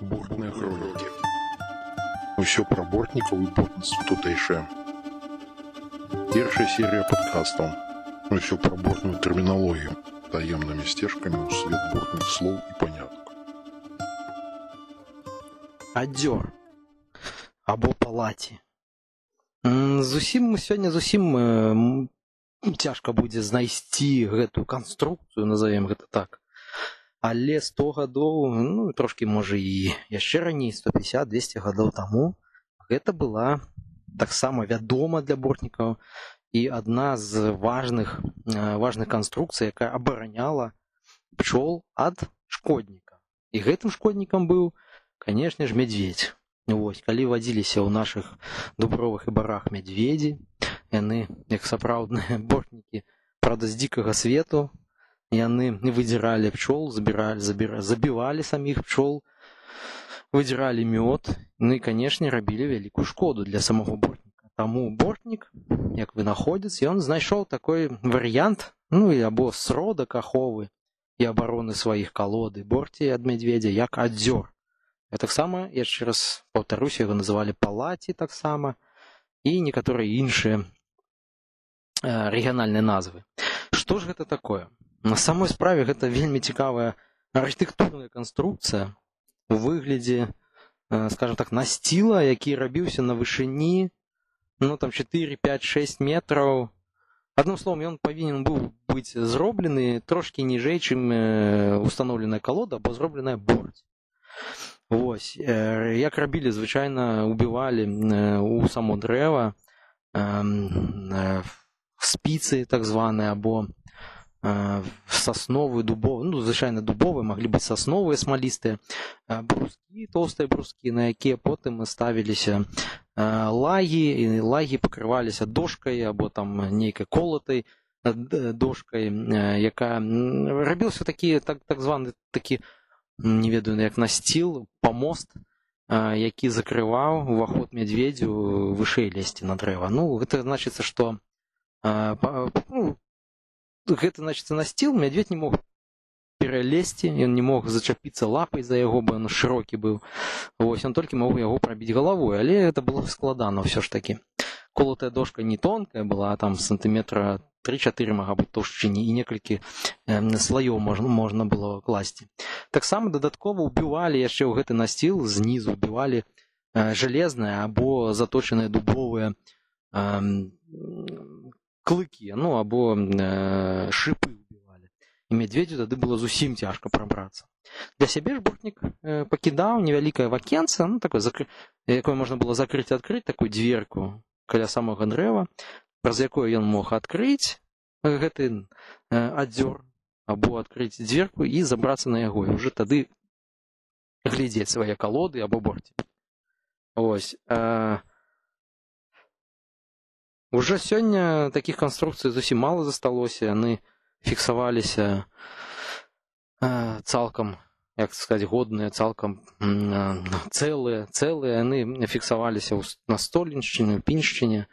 Бортные хроники. Усё пра бортнікаў і бортніцтва тутэйшае. Першая серія падкастаў. Усё пра бортную тэрміналогію, таемнымі сцежкамі ў свет бортных слоў і панятак. адзёр або палаці М, зусім сёння зусім э, цяжка будзе знайсці гэтую канструкцыю назовем гэта так але 100 гадоў ну трошки можа і яшчэ раней 150 200 гадоў таму гэта была таксама вядома для бортнікаў і адна з важных э, важных канструкцый якая абараняла пчол ад шкодніка і гэтым шкоднікам быў канешне ж мядзведь Вось, калі вадзіліся ў нашых дубровых і барах мядзведзі яны як сапраўдныя бортнікі правда з дзікага свету яны выдзіралі пчол забіралі забіра забівалі саміх пчол выдзіралі мёд. Ну і канешне рабілі вялікую шкоду для самого бортніка таму бортнік як вынаходзіць ён знайшоў такой варыянт ну і або сродак аховы і абароны сваіх калоды борці ад мядзведзя як адзёр А таксама яшчэ раз паўтаруся яго называлі палаці таксама і некаторыя іншыя э, рэгіянальныя назвы. Што ж гэта такое на самой справе гэта вельмі цікавая архітэктурная канструкцыя у выглядзе э, скажем так насціла які рабіўся на вышыні ну там 4 5 6 метраў. Адным словом ён павінен быў быць зроблены трошки ніжэй чым э, установленая калода або зробленая борць. Вось э, як рабілі звычайна убівалі у само дрэва спіцы так званыя або сасновы дубовы ну звычайна дубовы маглі быць сасновыя смалістыя брускі тоўстыя брускі на якія потым ставіліся лагі і лагі пакрываліся дошкай або там нейкай колатай дошкай якая рабіўся такі так так званы такі не ведаю як насціл памост які закрываў уваход мядзведзю вышэй лезці на дрэва ну гэта значыцца што ну, гэта значыцца насціл мядзведь не мог пералезці ён не мог зачапіцца лапай за яго бы он шырокі быў. Вось он толькі мог яго прабіць галавой але это было складана ўсё ж такі. Колатая дошка не тонкая была там сантыметра 3-4 мага быць тоўшчыні і некалькі слаёў можна можна было класці. Таксама дадаткова ўбівалі яшчэ ў гэты насціл знізу убівалі жалезныя або заточаныя дубовыя клыкі ну або шыпы убівалі і мядзведзю тады было зусім цяжка прабрацца для сябе ж бортнік пакідаў невялікае вакенца ну такое закры... якое можна было закрыць адкрыць такую дзверку каля самага дрэва праз якое ён мог адкрыць гэты адзёр або адкрыць дзверку і забрацца на яго і уже тады глядзець свае калоды або борці ось а... уже сёння таких канструкцый зусім мала засталося яны фіксаваліся цалкам як сказаць годныя цалкам цэлыя цэлыя яны фіксаваліся на столеншчыне піншчыне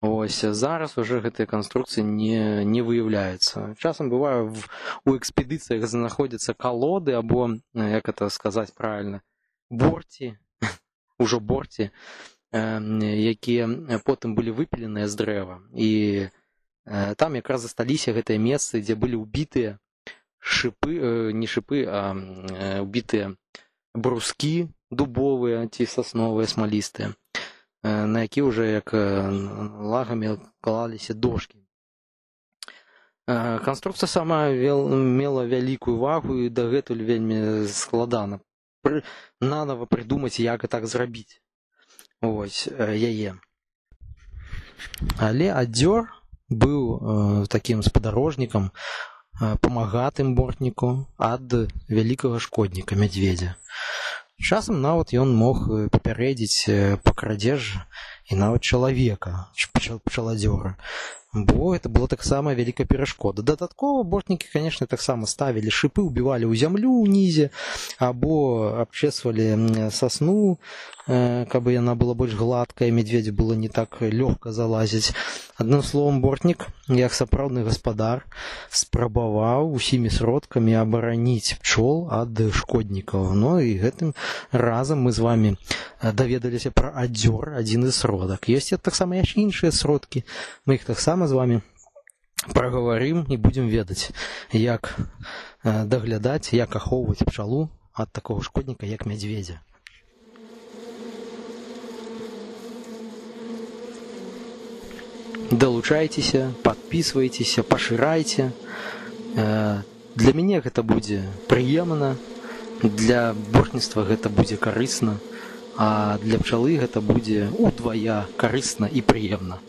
Ось зараз уже гэтыя канструкцыі не, не выяўляецца. Часам бывае в, у экспедыцыях знаходзяцца калоды або як это сказаць правильно борці ужо борці, якія потым былі выпіленыя з дрэва і там якраз засталіся гэтыя месцы, дзе былі ўбітыя шыпы не шыпы, а убітыя брускі дубовыя ці сасновыя смалістыя на які ўжо як лагамі клаліся дошкі. Канструкцыя сама вел, мела вялікую вагу і дагэтуль вельмі складана нанова прыдумаць, як і так зрабіць ось яе. Але адзёр быў э, такім спадарожнікам памагатым бортніку ад вялікага шкодніка мядзведзя. Часам нават ён мог папярэдзіць па крадзеж і нават чалавека пчаладзёра. бо это было таксама вялікая перашкода дадаткова бортнікі конечно таксама ставілі шипы убівалі ў зямлю ўнізе або абчесвалі сасну э, каб яна была больш гладкая медведзі было не так лёгка залазіць адным словом бортнік як сапраўдны гаспадар спрабаваў усімі сродкамі абараніць пчол ад шкоднікаў но і гэтым разам мы з вами даведаліся пра адзёр адзін з сродак ёсць таксама яшчэ іншыя сродкі мы іх таксама з вами прагаварым і будзем ведаць як даглядаць як ахоўваць пчалу ад такого шкодніка як мядзведзя далучайцеся подписывайтеся пашырайце для мяне гэта будзе прыемна для бортніцтва гэта будзе карысна а для пчалы гэта будзе удвая карысна і прыемна